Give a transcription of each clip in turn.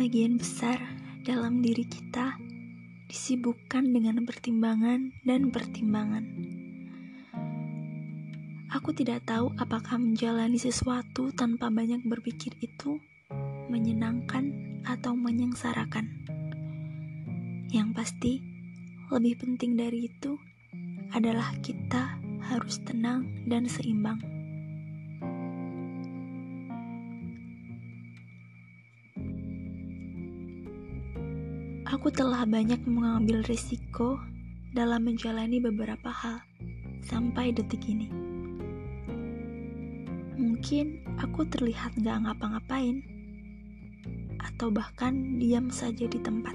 Sebagian besar dalam diri kita disibukkan dengan pertimbangan dan pertimbangan. Aku tidak tahu apakah menjalani sesuatu tanpa banyak berpikir itu menyenangkan atau menyengsarakan. Yang pasti, lebih penting dari itu adalah kita harus tenang dan seimbang. Aku telah banyak mengambil risiko dalam menjalani beberapa hal sampai detik ini. Mungkin aku terlihat gak ngapa-ngapain, atau bahkan diam saja di tempat.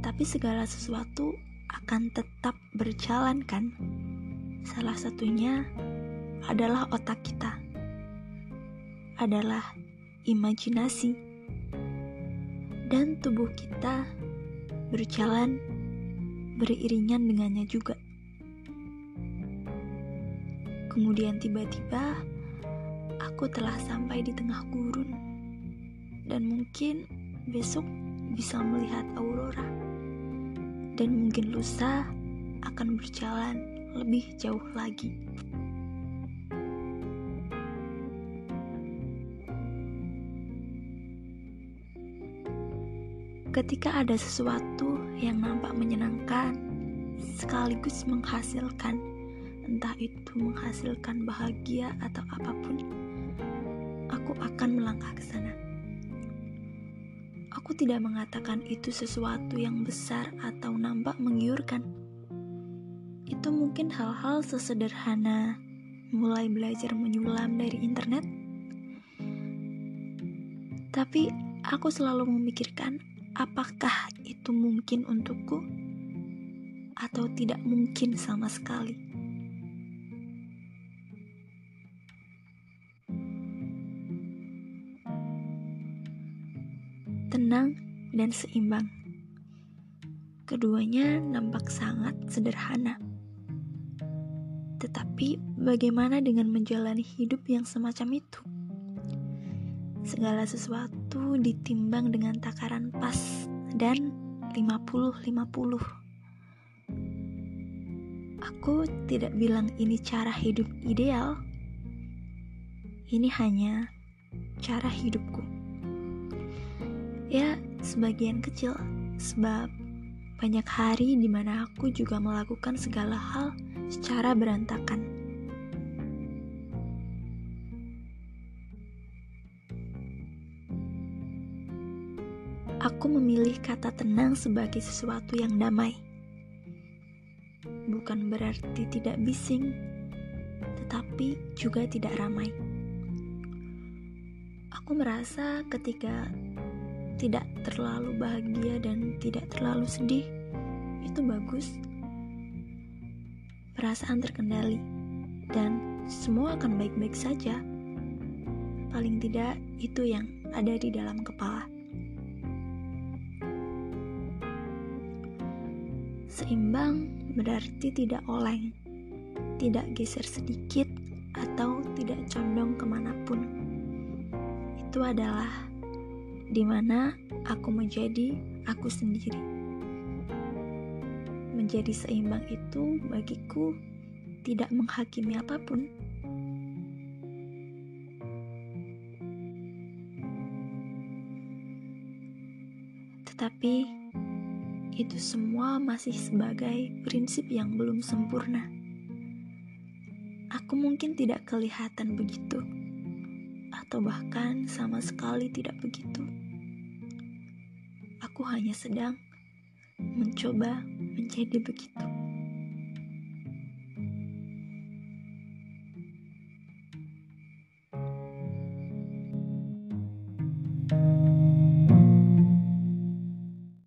Tapi segala sesuatu akan tetap berjalan kan? Salah satunya adalah otak kita. Adalah imajinasi dan tubuh kita berjalan beriringan dengannya juga. Kemudian tiba-tiba aku telah sampai di tengah gurun dan mungkin besok bisa melihat aurora dan mungkin lusa akan berjalan lebih jauh lagi. Ketika ada sesuatu yang nampak menyenangkan, sekaligus menghasilkan, entah itu menghasilkan bahagia atau apa pun, aku akan melangkah ke sana. Aku tidak mengatakan itu sesuatu yang besar atau nampak menggiurkan. Itu mungkin hal-hal sesederhana, mulai belajar menyulam dari internet. Tapi aku selalu memikirkan apakah itu mungkin untukku atau tidak mungkin sama sekali. Tenang dan seimbang. Keduanya nampak sangat sederhana. Tetapi bagaimana dengan menjalani hidup yang semacam itu? Segala sesuatu ditimbang dengan takaran pas dan 50-50. Aku tidak bilang ini cara hidup ideal. Ini hanya cara hidupku. Ya, sebagian kecil sebab banyak hari di mana aku juga melakukan segala hal secara berantakan. Aku memilih kata tenang sebagai sesuatu yang damai. Bukan berarti tidak bising, tetapi juga tidak ramai. Aku merasa ketika tidak terlalu bahagia dan tidak terlalu sedih, itu bagus. Perasaan terkendali, dan semua akan baik-baik saja. Paling tidak, itu yang ada di dalam kepala. Seimbang berarti tidak oleng, tidak geser sedikit, atau tidak condong ke mana pun. Itu adalah di mana aku menjadi aku sendiri. Menjadi seimbang itu bagiku tidak menghakimi apa pun. Tetapi itu semua masih sebagai prinsip yang belum sempurna. Aku mungkin tidak kelihatan begitu, atau bahkan sama sekali tidak begitu. Aku hanya sedang mencoba menjadi begitu.